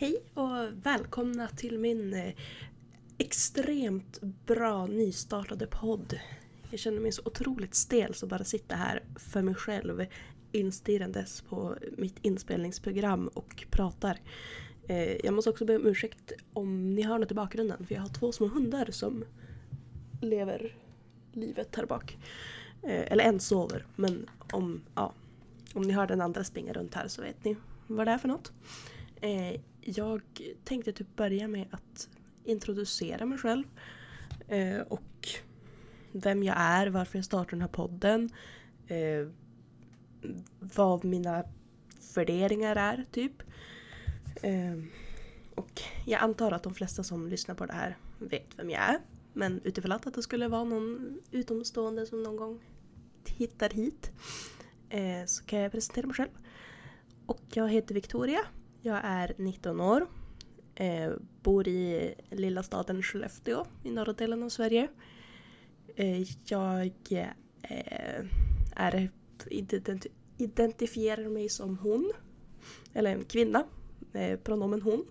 Hej och välkomna till min eh, extremt bra nystartade podd. Jag känner mig så otroligt stel som bara sitta här för mig själv instirrandes på mitt inspelningsprogram och pratar. Eh, jag måste också be om ursäkt om ni hör något i bakgrunden för jag har två små hundar som lever livet här bak. Eh, eller en sover men om, ja, om ni hör den andra springa runt här så vet ni vad det är för något. Eh, jag tänkte typ börja med att introducera mig själv. Eh, och vem jag är, varför jag startade den här podden. Eh, vad mina värderingar är, typ. Eh, och jag antar att de flesta som lyssnar på det här vet vem jag är. Men utifrån att det skulle vara någon utomstående som någon gång hittar hit eh, så kan jag presentera mig själv. Och jag heter Victoria. Jag är 19 år. Eh, bor i lilla staden Skellefteå i norra delen av Sverige. Eh, jag eh, är, identi identifierar mig som hon. Eller en kvinna. Eh, pronomen hon.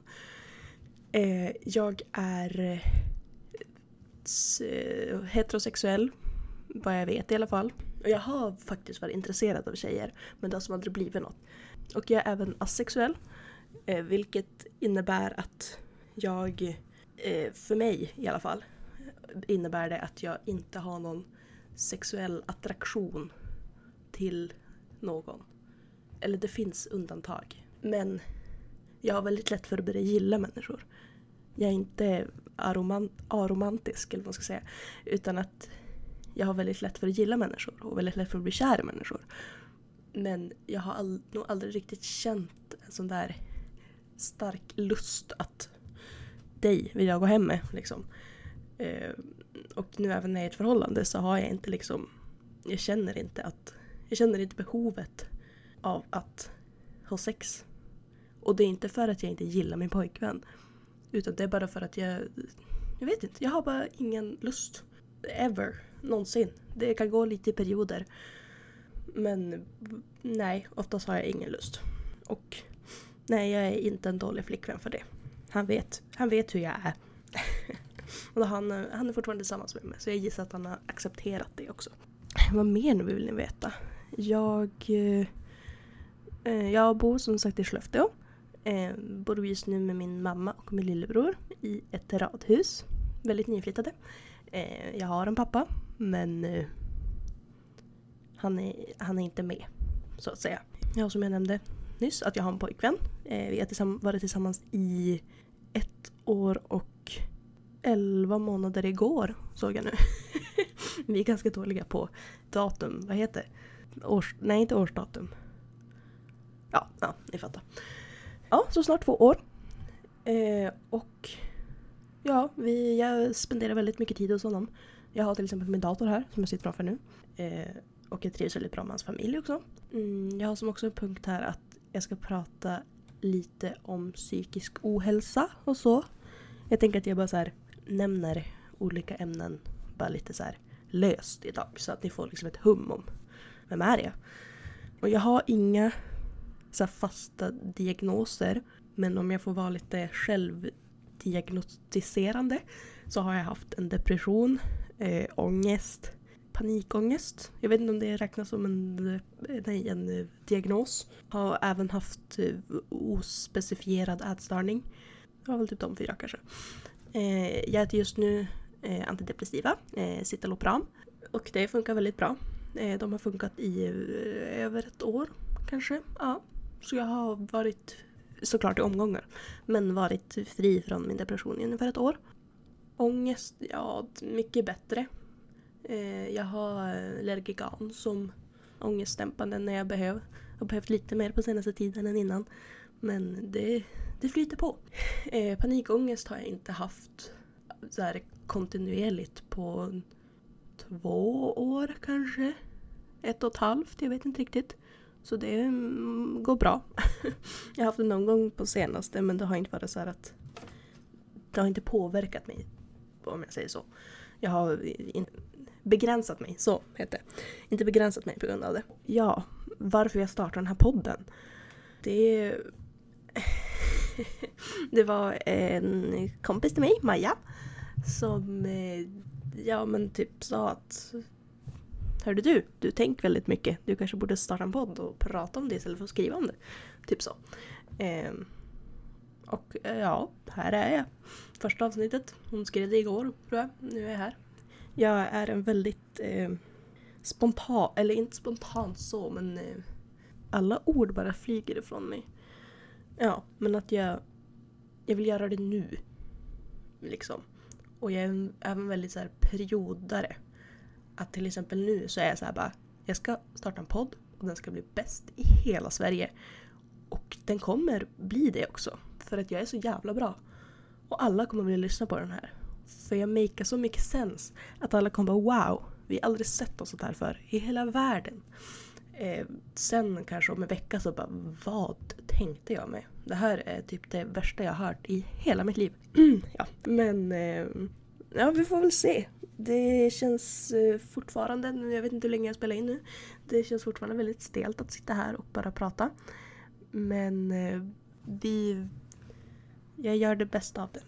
Eh, jag är heterosexuell. Vad jag vet i alla fall. Och jag har faktiskt varit intresserad av tjejer. Men det har som aldrig blivit något. Och jag är även asexuell. Eh, vilket innebär att jag, eh, för mig i alla fall, innebär det att jag inte har någon sexuell attraktion till någon. Eller det finns undantag. Men jag har väldigt lätt för att börja gilla människor. Jag är inte aromantisk eller vad man ska säga. Utan att jag har väldigt lätt för att gilla människor och väldigt lätt för att bli kär i människor. Men jag har all, nog aldrig riktigt känt en sån där stark lust att dig vill jag gå hem med. Liksom. Eh, och nu även när jag är i ett förhållande så har jag inte liksom, jag känner inte att, jag känner inte behovet av att ha sex. Och det är inte för att jag inte gillar min pojkvän. Utan det är bara för att jag, jag vet inte, jag har bara ingen lust. Ever. Någonsin. Det kan gå lite i perioder. Men nej, oftast har jag ingen lust. Och nej, jag är inte en dålig flickvän för det. Han vet, han vet hur jag är. och han, han är fortfarande tillsammans med mig så jag gissar att han har accepterat det också. Vad mer nu vill ni veta? Jag, eh, eh jag bor som sagt i Skellefteå. Eh, bor just nu med min mamma och min lillebror i ett radhus. Väldigt nyinflyttade. Eh, jag har en pappa men eh, han, är, han är inte med så att säga. Ja, som jag nämnde nyss att jag har en pojkvän. Eh, vi har tillsamm varit tillsammans i ett år och elva månader igår såg jag nu. vi är ganska dåliga på datum. Vad heter Års, Nej, inte årsdatum. Ja, ja, ni fattar. Ja, så snart två år. Eh, och ja, vi, jag spenderar väldigt mycket tid hos honom. Jag har till exempel min dator här som jag sitter framför nu. Eh, och jag trivs väldigt bra med hans familj också. Mm, jag har som också en punkt här att jag ska prata lite om psykisk ohälsa och så. Jag tänker att jag bara så här nämner olika ämnen bara lite så här löst idag så att ni får liksom ett hum om vem är jag? Och jag har inga så fasta diagnoser men om jag får vara lite självdiagnostiserande så har jag haft en depression, äh, ångest, panikångest. Jag vet inte om det räknas som en, nej, en eh, diagnos. Har även haft eh, ospecifierad ätstörning. Det var väl typ de fyra kanske. Eh, jag äter just nu eh, antidepressiva, eh, Citalopram. Och det funkar väldigt bra. Eh, de har funkat i eh, över ett år kanske. Ja. Så jag har varit, såklart i omgångar, men varit fri från min depression i ungefär ett år. Ångest, ja mycket bättre. Eh, jag har Lergigan som ångestdämpande när jag behöver. Jag har behövt lite mer på senaste tiden än innan. Men det, det flyter på. Eh, panikångest har jag inte haft så här kontinuerligt på två år kanske. Ett och ett halvt, jag vet inte riktigt. Så det mm, går bra. jag har haft det någon gång på senaste men det har inte varit så att det har inte påverkat mig. Om jag säger så. Jag har begränsat mig, så heter det. Inte begränsat mig på grund av det. Ja, varför jag startar den här podden. Det det var en kompis till mig, Maja, som eh, ja men typ sa att Hörde du, du tänker väldigt mycket. Du kanske borde starta en podd och prata om det istället för att skriva om det. Typ så. Eh, och eh, ja, här är jag. Första avsnittet. Hon skrev det igår tror jag. Nu är jag här. Jag är en väldigt eh, spontan, eller inte spontan så men eh, alla ord bara flyger ifrån mig. Ja, men att jag, jag vill göra det nu. Liksom. Och jag är även väldigt så här periodare. Att till exempel nu så är jag så här bara, jag ska starta en podd och den ska bli bäst i hela Sverige. Och den kommer bli det också. För att jag är så jävla bra. Och alla kommer vilja lyssna på den här. För jag makear så mycket sens. Att alla kommer bara wow, vi har aldrig sett något sånt här för i hela världen. Eh, sen kanske om en vecka så bara, vad tänkte jag med? Det här är typ det värsta jag har hört i hela mitt liv. ja, men eh, ja, vi får väl se. Det känns eh, fortfarande, jag vet inte hur länge jag spelar in nu, det känns fortfarande väldigt stelt att sitta här och bara prata. Men eh, vi... Jag gör det bästa av det.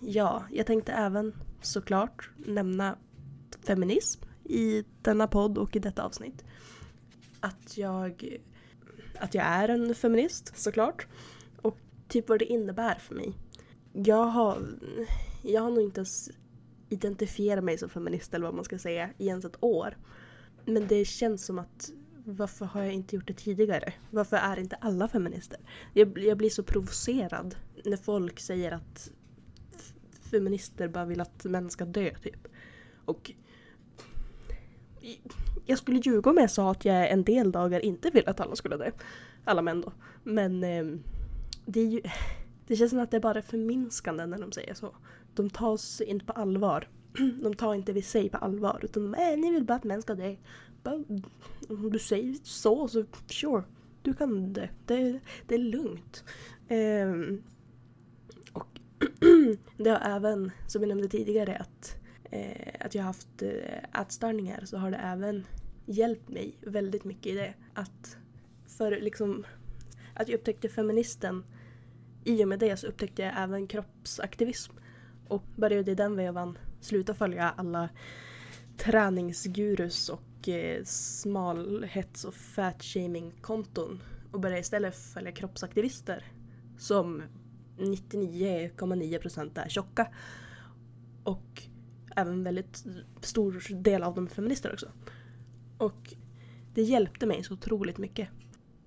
Ja, jag tänkte även såklart nämna feminism i denna podd och i detta avsnitt. Att jag, att jag är en feminist såklart. Och typ vad det innebär för mig. Jag har, jag har nog inte ens identifierat mig som feminist eller vad man ska säga i ens ett år. Men det känns som att varför har jag inte gjort det tidigare? Varför är inte alla feminister? Jag, jag blir så provocerad när folk säger att feminister bara vill att män ska dö typ. Och jag skulle ljuga om jag sa att jag en del dagar inte vill att alla skulle dö. Alla män då. Men eh, det är ju... Det känns som att det är bara förminskande när de säger så. De tas inte på allvar. De tar inte vi sig på allvar. Utan äh, ni vill bara att män ska dö. Om du säger så så sure. Du kan dö. Det, det är lugnt. Eh, det har även, som jag nämnde tidigare, att, eh, att jag har haft eh, ätstörningar så har det även hjälpt mig väldigt mycket i det. Att, för liksom, att jag upptäckte feministen i och med det så upptäckte jag även kroppsaktivism. Och började i den vevan sluta följa alla träningsgurus och eh, smalhets och fatshaming-konton och började istället följa kroppsaktivister som 99,9% är tjocka. Och även väldigt stor del av dem är feminister också. Och det hjälpte mig så otroligt mycket.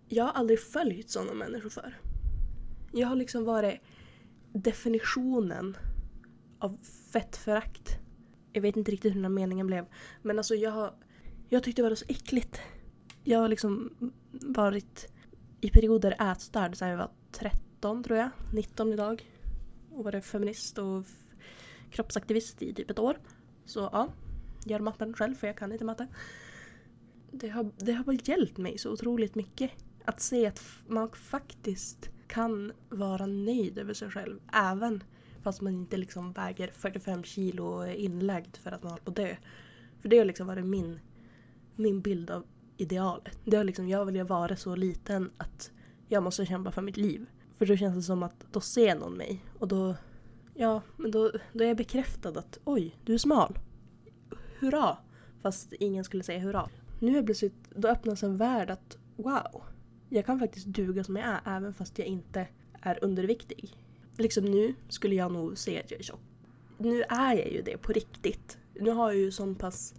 Jag har aldrig följt sådana människor för. Jag har liksom varit definitionen av fettförakt. Jag vet inte riktigt hur den här meningen blev. Men alltså jag har... Jag tyckte det var så äckligt. Jag har liksom varit i perioder ätstörd sedan jag var 13 tror jag. 19 idag. Och varit feminist och kroppsaktivist i typ ett år. Så ja, gör matten själv för jag kan inte matte. Det har, det har bara hjälpt mig så otroligt mycket. Att se att man faktiskt kan vara nöjd över sig själv. Även fast man inte liksom väger 45 kilo och är inlagd för att man håller på att dö. För det har liksom varit min, min bild av idealet. Det har liksom, jag vill ju vara så liten att jag måste kämpa för mitt liv. För då känns det som att då ser någon mig och då, ja, men då, då är jag bekräftad att oj, du är smal. Hurra! Fast ingen skulle säga hurra. Nu är plötsligt, då öppnas en värld att wow, jag kan faktiskt duga som jag är även fast jag inte är underviktig. Liksom nu skulle jag nog säga att jag är tjock. Nu är jag ju det på riktigt. Nu har jag ju sån pass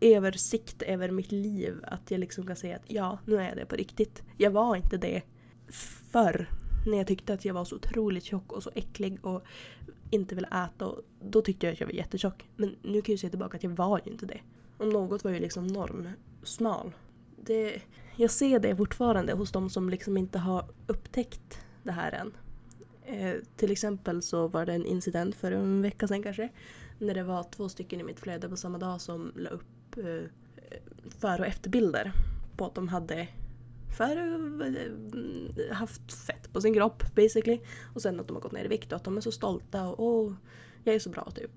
översikt över mitt liv att jag liksom kan säga att ja, nu är jag det på riktigt. Jag var inte det förr när jag tyckte att jag var så otroligt tjock och så äcklig och inte ville äta. Och då tyckte jag att jag var jättetjock. Men nu kan jag se tillbaka att jag var ju inte det. Om något var ju liksom normsmal. Det, jag ser det fortfarande hos de som liksom inte har upptäckt det här än. Eh, till exempel så var det en incident för en vecka sedan kanske. När det var två stycken i mitt flöde på samma dag som la upp eh, före och efterbilder. På att de hade för, eh, haft fett på sin kropp basically. Och sen att de har gått ner i vikt och att de är så stolta och åh, jag är så bra typ.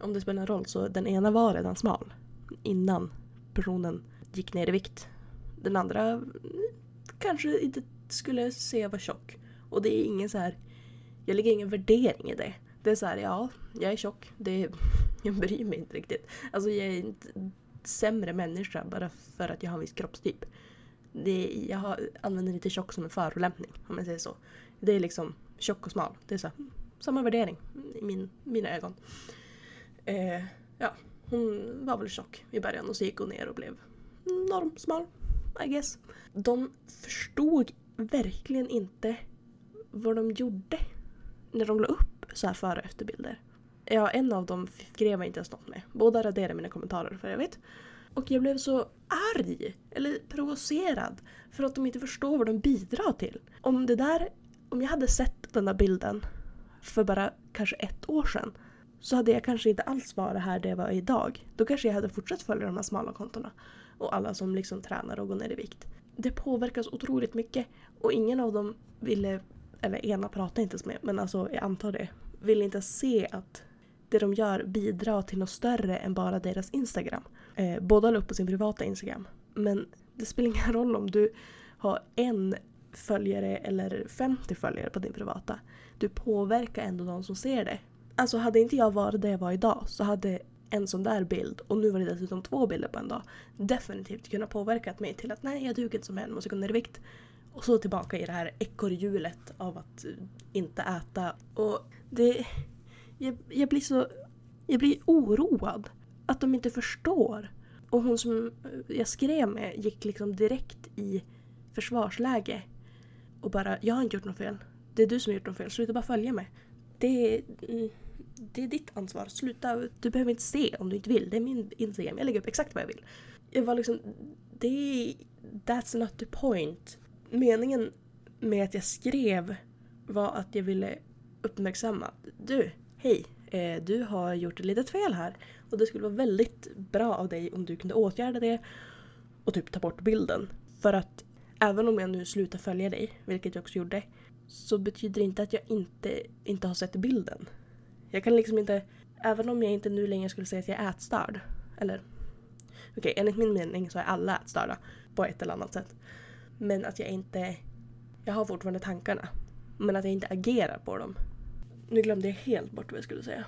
Om det spelar en roll så den ena var redan smal. Innan personen gick ner i vikt. Den andra mm, kanske inte skulle se var tjock. Och det är ingen så här Jag lägger ingen värdering i det. Det är så här, ja, jag är tjock. Det är, jag bryr mig inte riktigt. Alltså jag är inte sämre människa bara för att jag har en viss kroppstyp. Det, jag har, använder lite tjock som en förolämpning om jag säger så. Det är liksom tjock och smal. Det är så här, samma värdering i min, mina ögon. Eh, ja, hon var väl tjock i början och så gick hon ner och blev normsmal, I guess. De förstod verkligen inte vad de gjorde när de la upp så här före och efterbilder. Ja, en av dem skrev jag inte ens något med. Båda raderade mina kommentarer för övrigt. Och jag blev så arg, eller provocerad, för att de inte förstår vad de bidrar till. Om det där, om jag hade sett den där bilden för bara kanske ett år sedan så hade jag kanske inte alls varit här där jag var idag. Då kanske jag hade fortsatt följa de här smala kontona. Och alla som liksom tränar och går ner i vikt. Det påverkas otroligt mycket och ingen av dem ville, eller ena pratade inte ens med, men alltså jag antar det, vill inte se att det de gör bidrar till något större än bara deras Instagram. Eh, båda la upp på sin privata Instagram. Men det spelar ingen roll om du har en följare eller 50 följare på din privata. Du påverkar ändå de som ser det. Alltså hade inte jag varit där jag var idag så hade en sån där bild, och nu var det dessutom två bilder på en dag, definitivt kunnat påverka mig till att nej jag duger inte som en, måste gå ner i vikt. Och så tillbaka i det här ekorrhjulet av att eh, inte äta. Och det... Jag, jag blir så... Jag blir oroad. Att de inte förstår. Och hon som jag skrev med gick liksom direkt i försvarsläge. Och bara, jag har inte gjort något fel. Det är du som har gjort något fel, sluta bara följa mig. Det, mm, det är ditt ansvar. Sluta, du behöver inte se om du inte vill. Det är min Instagram, jag lägger upp exakt vad jag vill. Jag var liksom, det That's not the point. Meningen med att jag skrev var att jag ville uppmärksamma. Du, hej, eh, du har gjort ett litet fel här. Och det skulle vara väldigt bra av dig om du kunde åtgärda det och typ ta bort bilden. För att även om jag nu slutar följa dig, vilket jag också gjorde, så betyder det inte att jag inte, inte har sett bilden. Jag kan liksom inte, även om jag inte nu längre skulle säga att jag är ätstörd, eller okej, okay, enligt min mening så är alla ätstörda på ett eller annat sätt. Men att jag inte, jag har fortfarande tankarna, men att jag inte agerar på dem. Nu glömde jag helt bort vad jag skulle säga.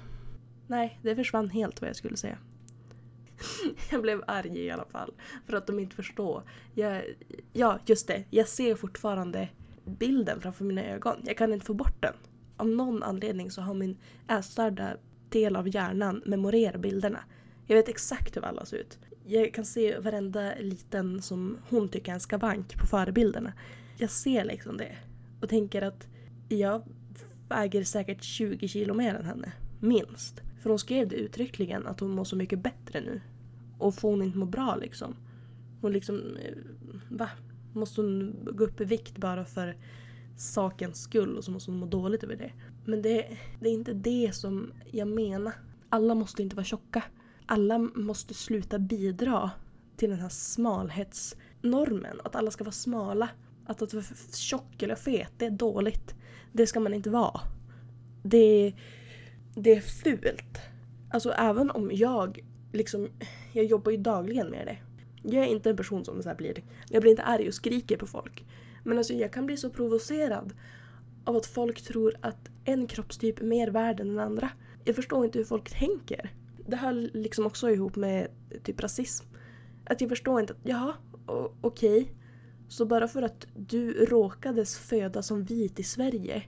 Nej, det försvann helt vad jag skulle säga. jag blev arg i alla fall. För att de inte förstår. Jag, ja, just det. Jag ser fortfarande bilden framför mina ögon. Jag kan inte få bort den. Av någon anledning så har min ätstörda del av hjärnan memorerat bilderna. Jag vet exakt hur alla ser ut. Jag kan se varenda liten som hon tycker är en skavank på förebilderna. Jag ser liksom det. Och tänker att jag väger säkert 20 kilo mer än henne. Minst. För hon skrev det uttryckligen att hon mår så mycket bättre nu. Och får hon inte må bra liksom? Hon liksom... Eh, va? Måste hon gå upp i vikt bara för sakens skull och så måste hon må dåligt över det. Men det, det är inte det som jag menar. Alla måste inte vara tjocka. Alla måste sluta bidra till den här smalhetsnormen. Att alla ska vara smala. Att, att vara tjock eller fet, det är dåligt. Det ska man inte vara. Det, det är fult. Alltså även om jag liksom, jag jobbar ju dagligen med det. Jag är inte en person som så här blir, jag blir inte arg och skriker på folk. Men alltså jag kan bli så provocerad av att folk tror att en kroppstyp är mer värd än den andra. Jag förstår inte hur folk tänker. Det hör liksom också ihop med typ rasism. Att jag förstår inte att, jaha, okej. Okay. Så bara för att du råkades föda som vit i Sverige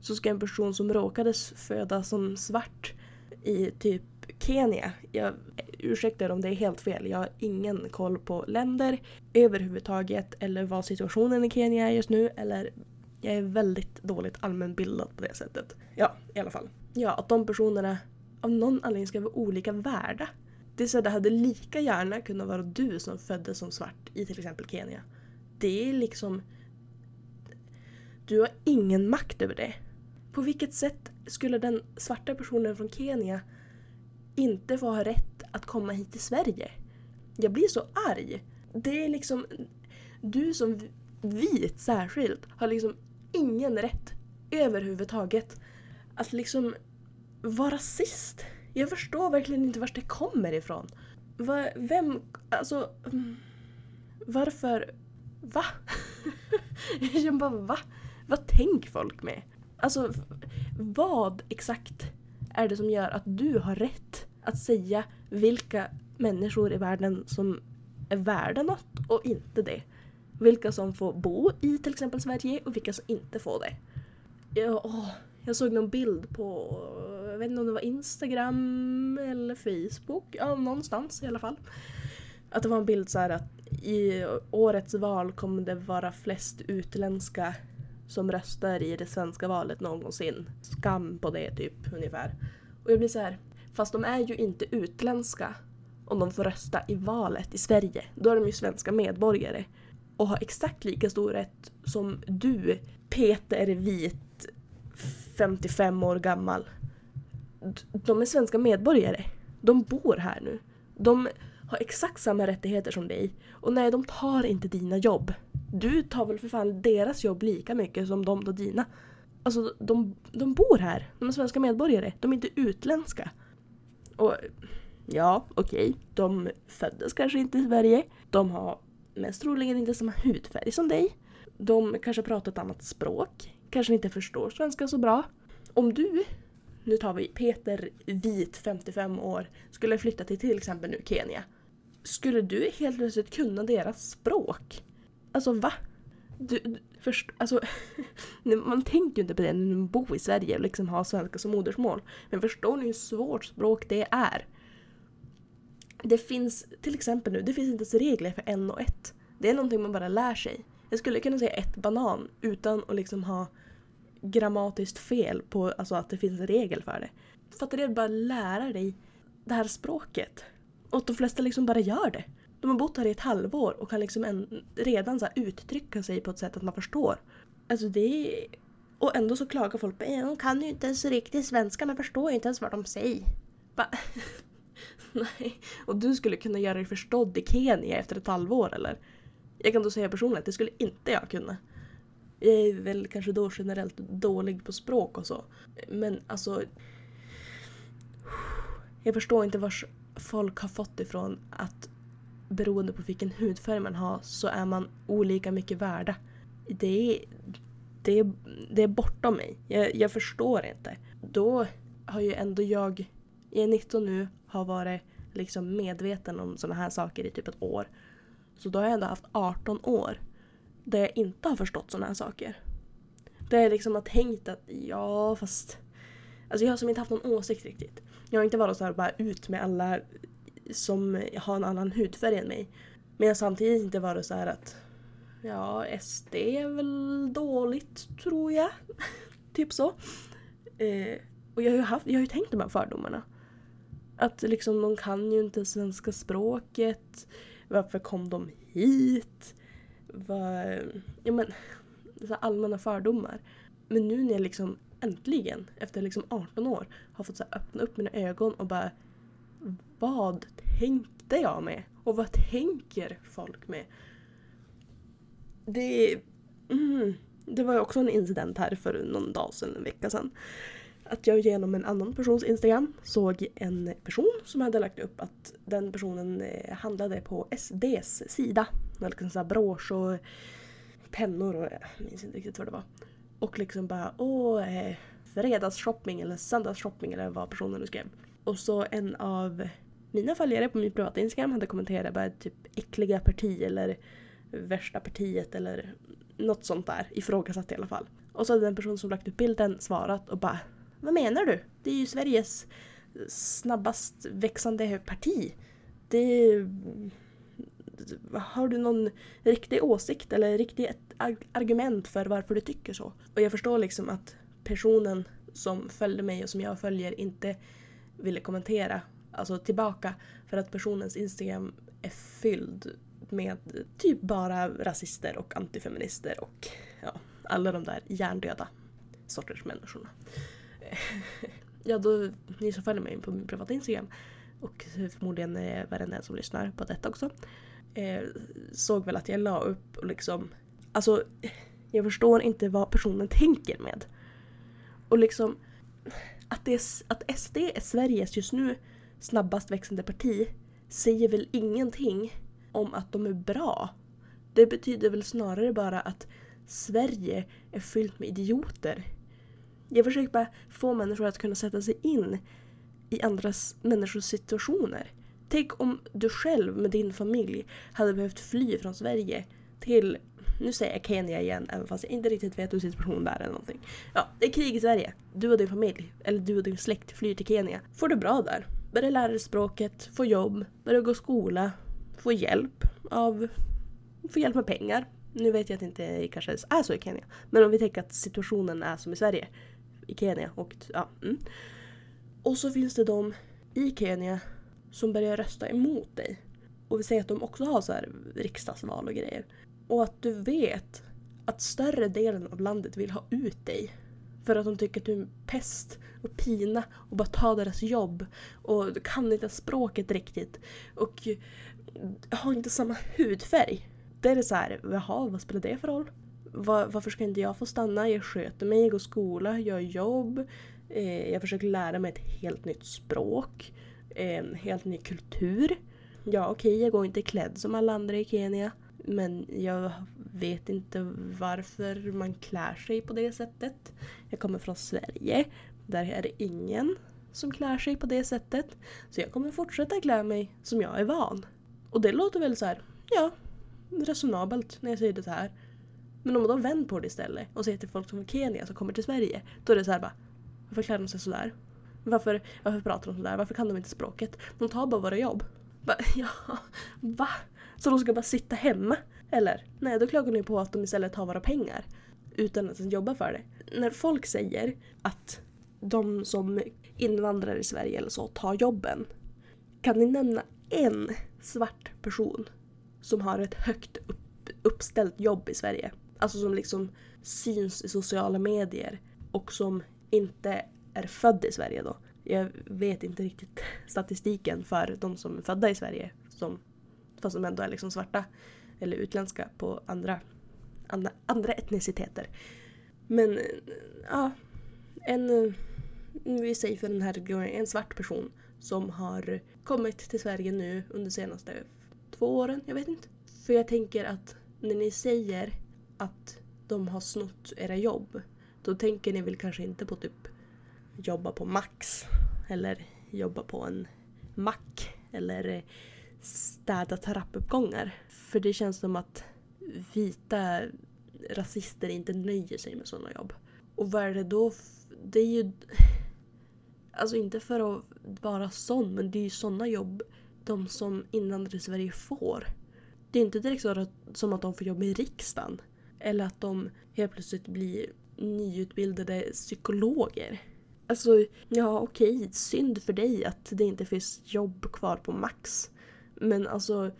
så ska en person som råkades föda som svart i typ Kenya. Jag ursäkta om det är helt fel. Jag har ingen koll på länder överhuvudtaget eller vad situationen i Kenya är just nu. Eller jag är väldigt dåligt allmänbildad på det sättet. Ja, i alla fall. Ja, att de personerna av någon anledning ska vara olika värda. Det är så att det hade lika gärna kunnat vara du som föddes som svart i till exempel Kenya. Det är liksom... Du har ingen makt över det. På vilket sätt skulle den svarta personen från Kenya inte få ha rätt att komma hit till Sverige? Jag blir så arg. Det är liksom... Du som vit särskilt har liksom ingen rätt överhuvudtaget att liksom vara rasist. Jag förstår verkligen inte var det kommer ifrån. Va, vem, alltså... Mm, varför... Va? jag bara va? Vad tänker folk med? Alltså, Vad exakt är det som gör att du har rätt att säga vilka människor i världen som är värda något och inte det? Vilka som får bo i till exempel Sverige och vilka som inte får det. Jag, åh, jag såg någon bild på, jag vet inte om det var Instagram eller Facebook, ja någonstans i alla fall. Att det var en bild så här att i årets val kommer det vara flest utländska som röstar i det svenska valet någonsin. Skam på det typ ungefär. Och jag blir så här, fast de är ju inte utländska om de får rösta i valet i Sverige. Då är de ju svenska medborgare och har exakt lika stor rätt som du, Peter Vit, 55 år gammal. De är svenska medborgare. De bor här nu. De har exakt samma rättigheter som dig. Och nej, de tar inte dina jobb. Du tar väl för fan deras jobb lika mycket som de tar dina. Alltså, de, de bor här. De är svenska medborgare. De är inte utländska. Och ja, okej. Okay. De föddes kanske inte i Sverige. De har mest troligen inte samma hudfärg som dig. De kanske pratar ett annat språk. Kanske inte förstår svenska så bra. Om du, nu tar vi Peter Vit, 55 år, skulle flytta till till exempel nu Kenya. Skulle du helt plötsligt kunna deras språk? Alltså va? Du, du, först, alltså, man tänker ju inte på det när man bor i Sverige och liksom har svenska som modersmål. Men förstår ni hur svårt språk det är? Det finns till exempel nu, det finns inte ens regler för en och ett. Det är någonting man bara lär sig. Jag skulle kunna säga ett banan utan att liksom ha grammatiskt fel på alltså att det finns en regel för det. Fattar du? Bara lära dig det här språket. Och de flesta liksom bara gör det. De har bott här i ett halvår och kan liksom en, redan så uttrycka sig på ett sätt att man förstår. Alltså det är... Och ändå så klagar folk på eh, att de kan ju inte ens riktigt svenska, men förstår ju inte ens vad de säger. Bara, Nej. Och du skulle kunna göra dig förstådd i Kenya efter ett halvår eller? Jag kan då säga personligen att det skulle inte jag kunna. Jag är väl kanske då generellt dålig på språk och så. Men alltså... Jag förstår inte vars folk har fått ifrån att beroende på vilken hudfärg man har så är man olika mycket värda. Det är, det är, det är bortom mig. Jag, jag förstår inte. Då har ju ändå jag... Jag är 19 nu, har varit liksom medveten om sådana här saker i typ ett år. Så då har jag ändå haft 18 år där jag inte har förstått sådana här saker. Där jag liksom har tänkt att ja fast... Alltså jag har som inte haft någon åsikt riktigt. Jag har inte varit så här bara ut med alla som har en annan hudfärg än mig. Men jag har samtidigt inte varit så här att ja SD är väl dåligt tror jag. typ så. Eh, och jag har, ju haft, jag har ju tänkt de här fördomarna. Att liksom de kan ju inte svenska språket. Varför kom de hit? Var, ja men, så allmänna fördomar. Men nu när jag liksom äntligen, efter liksom 18 år, har fått så öppna upp mina ögon och bara Vad tänkte jag med? Och vad tänker folk med? Det, mm, det var ju också en incident här för någon dag sedan, en vecka sedan att jag genom en annan persons Instagram såg en person som hade lagt upp att den personen eh, handlade på SDs sida. Med liksom så brosch och pennor och jag minns inte riktigt vad det var. Och liksom bara åh, eh, fredagsshopping eller söndagsshopping eller vad personen nu skrev. Och så en av mina följare på min privata Instagram hade kommenterat bara typ äckliga parti eller värsta partiet eller något sånt där. Ifrågasatt i alla fall. Och så hade den person som lagt upp bilden svarat och bara vad menar du? Det är ju Sveriges snabbast växande parti. Det... Har du någon riktig åsikt eller riktigt argument för varför du tycker så? Och jag förstår liksom att personen som följde mig och som jag följer inte ville kommentera alltså tillbaka för att personens Instagram är fylld med typ bara rasister och antifeminister och ja, alla de där hjärndöda sorters människorna. ja, då, ni som följer mig på min privata Instagram och förmodligen varenda en som lyssnar på detta också eh, såg väl att jag la upp och liksom alltså jag förstår inte vad personen tänker med. Och liksom att, det är, att SD är Sveriges just nu snabbast växande parti säger väl ingenting om att de är bra. Det betyder väl snarare bara att Sverige är fyllt med idioter Jag försöker bara få människor att kunna sätta sig in i andras människors situationer. Tänk om du själv med din familj hade behövt fly från Sverige till, nu säger jag Kenya igen även fast jag inte riktigt vet hur situationen där är eller någonting. Ja, det är krig i Sverige. Du och din familj, eller du och din släkt flyr till Kenya. Får det bra där. Börjar lära dig språket, får jobb, börjar gå skola, Får hjälp av, Får hjälp med pengar. Nu vet jag att det inte kanske är så i Kenya. Men om vi tänker att situationen är som i Sverige. I Kenya och ja. Mm. Och så finns det de i Kenya som börjar rösta emot dig. Och vi säger att de också har så här riksdagsval och grejer. Och att du vet att större delen av landet vill ha ut dig. För att de tycker att du är en pest och pina och bara tar deras jobb. Och du kan inte språket riktigt. Och har inte samma hudfärg. Det är det så här, jaha, vad spelar det för roll? Var, varför ska inte jag få stanna? Jag sköter mig, jag går skola, gör jobb. Eh, jag försöker lära mig ett helt nytt språk. En helt ny kultur. Ja okej, okay, jag går inte klädd som alla andra i Kenya. Men jag vet inte varför man klär sig på det sättet. Jag kommer från Sverige. Där är det ingen som klär sig på det sättet. Så jag kommer fortsätta klä mig som jag är van. Och det låter väl så här, ja, resonabelt när jag säger det så här. Men om man då vänder på det istället och säger till folk som är Kenya som kommer till Sverige. Då är det så här bara, varför klär de sig sådär? Varför, varför pratar de sådär? Varför kan de inte språket? De tar bara våra jobb. Bara, ja, va? Så de ska bara sitta hemma? Eller? Nej, då klagar ni på att de istället tar våra pengar. Utan att ens jobba för det. När folk säger att de som invandrar i Sverige eller så tar jobben. Kan ni nämna en svart person som har ett högt upp, uppställt jobb i Sverige? Alltså som liksom syns i sociala medier och som inte är född i Sverige då. Jag vet inte riktigt statistiken för de som är födda i Sverige. Som, fast de ändå är liksom svarta. Eller utländska på andra, andra, andra etniciteter. Men ja, en, vi säger för den här regionen, en svart person som har kommit till Sverige nu under de senaste två åren, jag vet inte. För jag tänker att när ni säger att de har snott era jobb då tänker ni väl kanske inte på typ jobba på Max eller jobba på en mack eller städa trappuppgångar. För det känns som att vita rasister inte nöjer sig med sådana jobb. Och vad är det då? Det är ju... Alltså inte för att vara sån, men det är ju sådana jobb de som invandrare i Sverige får. Det är inte direkt så som att de får jobb i riksdagen. Eller att de helt plötsligt blir nyutbildade psykologer. Alltså, ja okej, synd för dig att det inte finns jobb kvar på Max. Men alltså,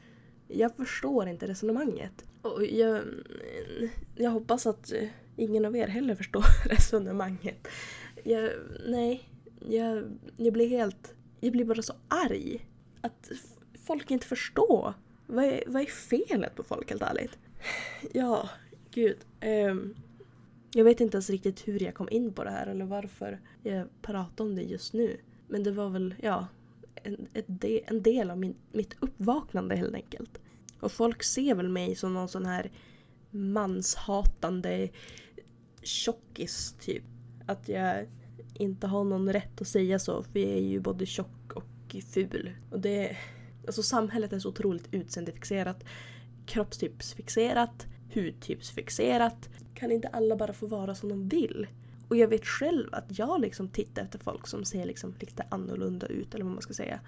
jag förstår inte resonemanget. Och jag, mm, jag hoppas att eh, ingen av er heller förstår resonemanget. Jag, nej, jag, jag blir helt... Jag blir bara så arg. Att folk inte förstår. Vad är, vad är felet på folk helt ärligt? Ja, gud. Um, jag vet inte ens riktigt hur jag kom in på det här eller varför jag pratar om det just nu. Men det var väl, ja, en, de, en del av min, mitt uppvaknande helt enkelt. Och folk ser väl mig som någon sån här manshatande tjockis typ. Att jag inte har någon rätt att säga så för jag är ju både tjock och ful. Och det, alltså samhället är så otroligt utseendefixerat, kroppstypsfixerat, hudtypsfixerat. Kan inte alla bara få vara som de vill? Och jag vet själv att jag liksom tittar efter folk som ser liksom lite annorlunda ut eller vad man ska säga.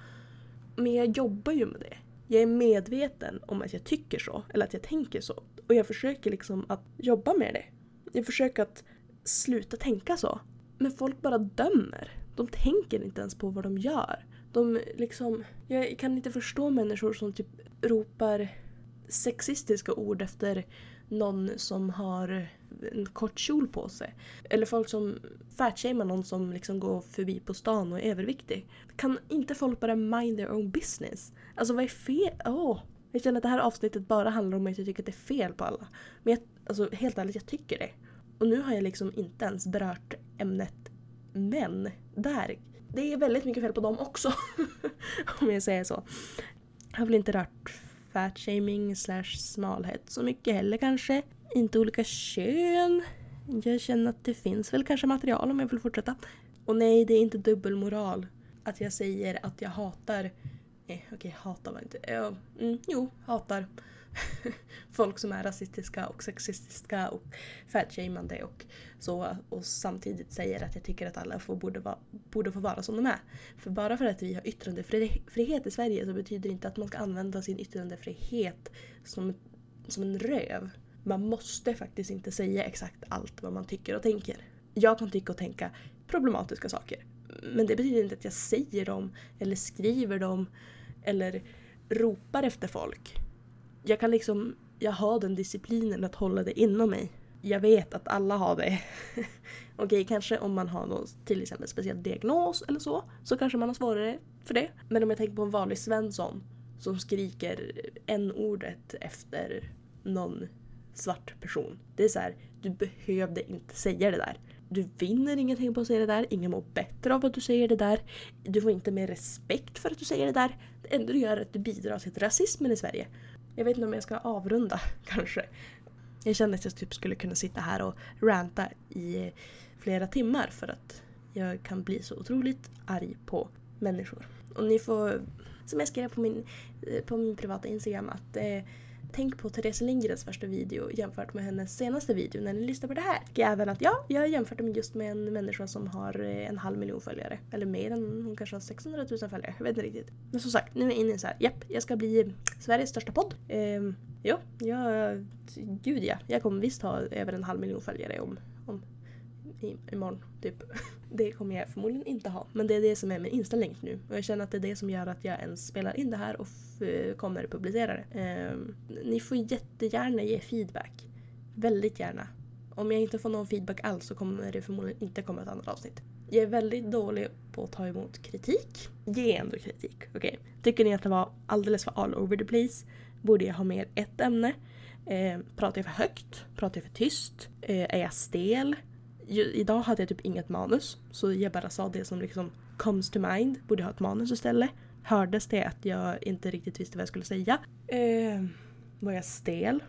Men jag jobbar ju med det. Jag är medveten om att jag tycker så, eller att jag tänker så. Och jag försöker liksom att jobba med det. Jag försöker att sluta tänka så. Men folk bara dömer. De tänker inte ens på vad de gör. De liksom... Jag kan inte förstå människor som typ ropar sexistiska ord efter någon som har en kort kjol på sig. Eller folk som fatshamear någon som liksom går förbi på stan och är överviktig. Kan inte folk bara mind their own business? Alltså vad är fel? Oh. Jag känner att det här avsnittet bara handlar om att jag tycker att det är fel på alla. Men jag, alltså, helt ärligt, jag tycker det. Och nu har jag liksom inte ens berört ämnet män. Där. Det är väldigt mycket fel på dem också. om jag säger så. Jag har väl inte rört fatshaming slash smalhet så mycket heller kanske. Inte olika kön. Jag känner att det finns väl kanske material om jag vill fortsätta. Och nej, det är inte dubbelmoral att jag säger att jag hatar... Nej, okej, okay, hatar var inte... Ja, mm, jo, hatar folk som är rasistiska och sexistiska och fatshamande och så och samtidigt säger att jag tycker att alla får, borde, va, borde få vara som de är. För bara för att vi har yttrandefrihet i Sverige så betyder det inte att man ska använda sin yttrandefrihet som, som en röv. Man måste faktiskt inte säga exakt allt vad man tycker och tänker. Jag kan tycka och tänka problematiska saker. Men det betyder inte att jag säger dem eller skriver dem eller ropar efter folk jag kan liksom, jag har den disciplinen att hålla det inom mig. Jag vet att alla har det. Okej, okay, kanske om man har någon till exempel speciell diagnos eller så, så kanske man har svårare för det. Men om jag tänker på en vanlig Svensson som skriker n-ordet efter någon svart person. Det är så här, du behövde inte säga det där. Du vinner ingenting på att säga det där, ingen mår bättre av att du säger det där. Du får inte mer respekt för att du säger det där. Det enda du gör är att du bidrar till rasismen i Sverige. Jag vet inte om jag ska avrunda kanske. Jag känner att jag typ skulle kunna sitta här och ranta i flera timmar för att jag kan bli så otroligt arg på människor. Och ni får, som jag skrev på min, eh, på min privata Instagram, att eh, Tänk på Therese Lindgrens första video jämfört med hennes senaste video när ni lyssnar på det här. Och även att ja, jag har jämfört dem just med en människa som har eh, en halv miljon följare. Eller mer än, hon kanske har 600 000 följare. Jag vet inte riktigt. Men som sagt, nu är jag inne i så här, japp, jag ska bli eh, Sveriges största podd. Ehm, ja, jag, gud ja, jag kommer visst ha över en halv miljon följare om i, imorgon typ. Det kommer jag förmodligen inte ha. Men det är det som är min inställning nu. Och jag känner att det är det som gör att jag ens spelar in det här och eh, kommer publicera det. Eh, ni får jättegärna ge feedback. Väldigt gärna. Om jag inte får någon feedback alls så kommer det förmodligen inte komma ett annat avsnitt. Jag är väldigt dålig på att ta emot kritik. Ge ändå kritik. Okay. Tycker ni att det var alldeles för all over the place? Borde jag ha mer ett ämne? Eh, pratar jag för högt? Pratar jag för tyst? Eh, är jag stel? Idag hade jag typ inget manus. Så jag bara sa det som liksom comes to mind. Borde ha ett manus istället. Hördes det att jag inte riktigt visste vad jag skulle säga. Eh, var jag stel?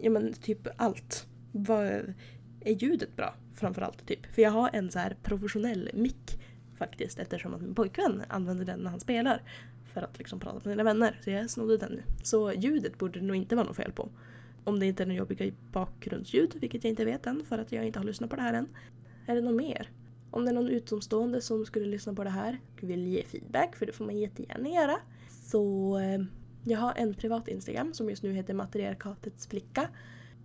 Ja men typ allt. Var, är ljudet bra? Framförallt typ. För jag har en så här professionell mick faktiskt eftersom att min pojkvän använder den när han spelar. För att liksom prata med sina vänner. Så jag snodde den nu. Så ljudet borde det nog inte vara något fel på. Om det inte är några jobbiga bakgrundsljud, vilket jag inte vet än för att jag inte har lyssnat på det här än. Är det något mer? Om det är någon utomstående som skulle lyssna på det här och vill ge feedback, för det får man jättegärna göra. Så eh, jag har en privat Instagram som just nu heter Matriarkatets flicka.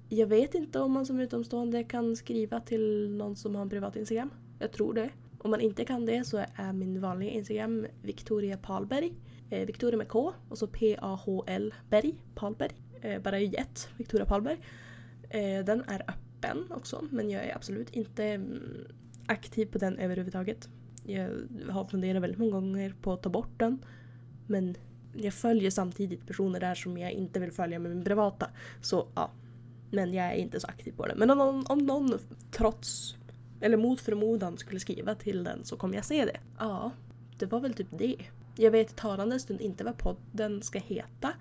Jag vet inte om man som utomstående kan skriva till någon som har en privat Instagram. Jag tror det. Om man inte kan det så är min vanliga Instagram Victoria Palberg. Eh, Victoria med K och så P-A-H-L Berg, Palberg eh, bara i ett, Victoria Palberg. Eh, den är öppen också men jag är absolut inte mm, aktiv på den överhuvudtaget. Jag har funderat väldigt många gånger på att ta bort den. Men jag följer samtidigt personer där som jag inte vill följa med min privata. Så ja. Men jag är inte så aktiv på den. Men om någon, om någon trots eller mot förmodan skulle skriva till den så kommer jag se det. Ja, det var väl typ det. Jag vet talande stund inte vad podden ska heta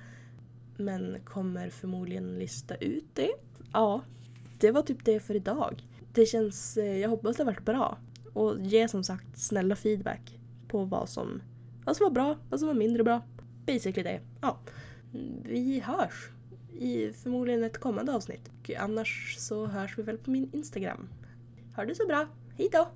men kommer förmodligen lista ut det. Ja, det var typ det för idag. Det känns, eh, jag hoppas det varit bra. Och ge som sagt snälla feedback på vad som, vad som var bra, vad som var mindre bra. Basically det. Ja. Vi hörs i förmodligen ett kommande avsnitt. Och annars så hörs vi väl på min Instagram. Ha det så bra. Hejdå!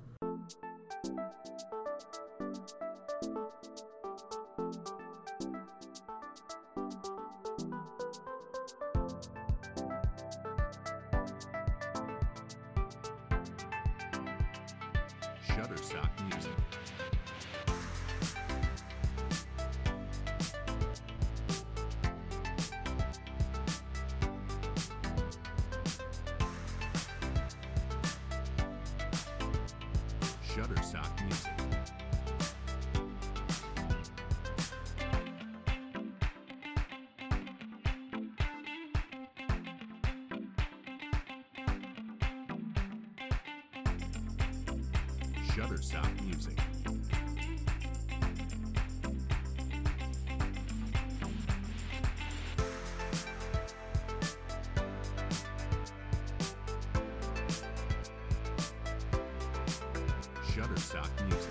Shutterstock Music.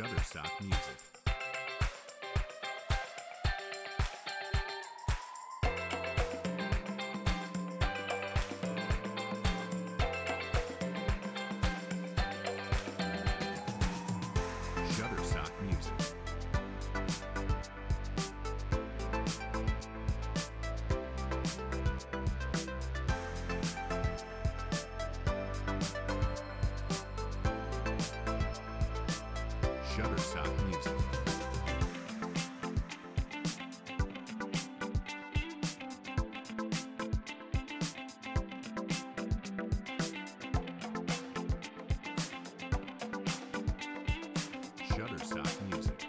Shutterstock Music. Shutterstock Music. Shutterstock Music.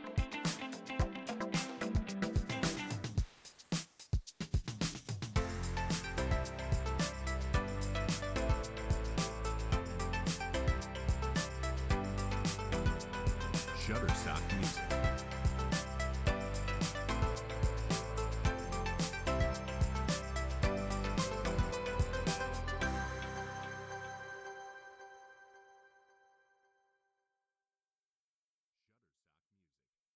Shutterstock Music.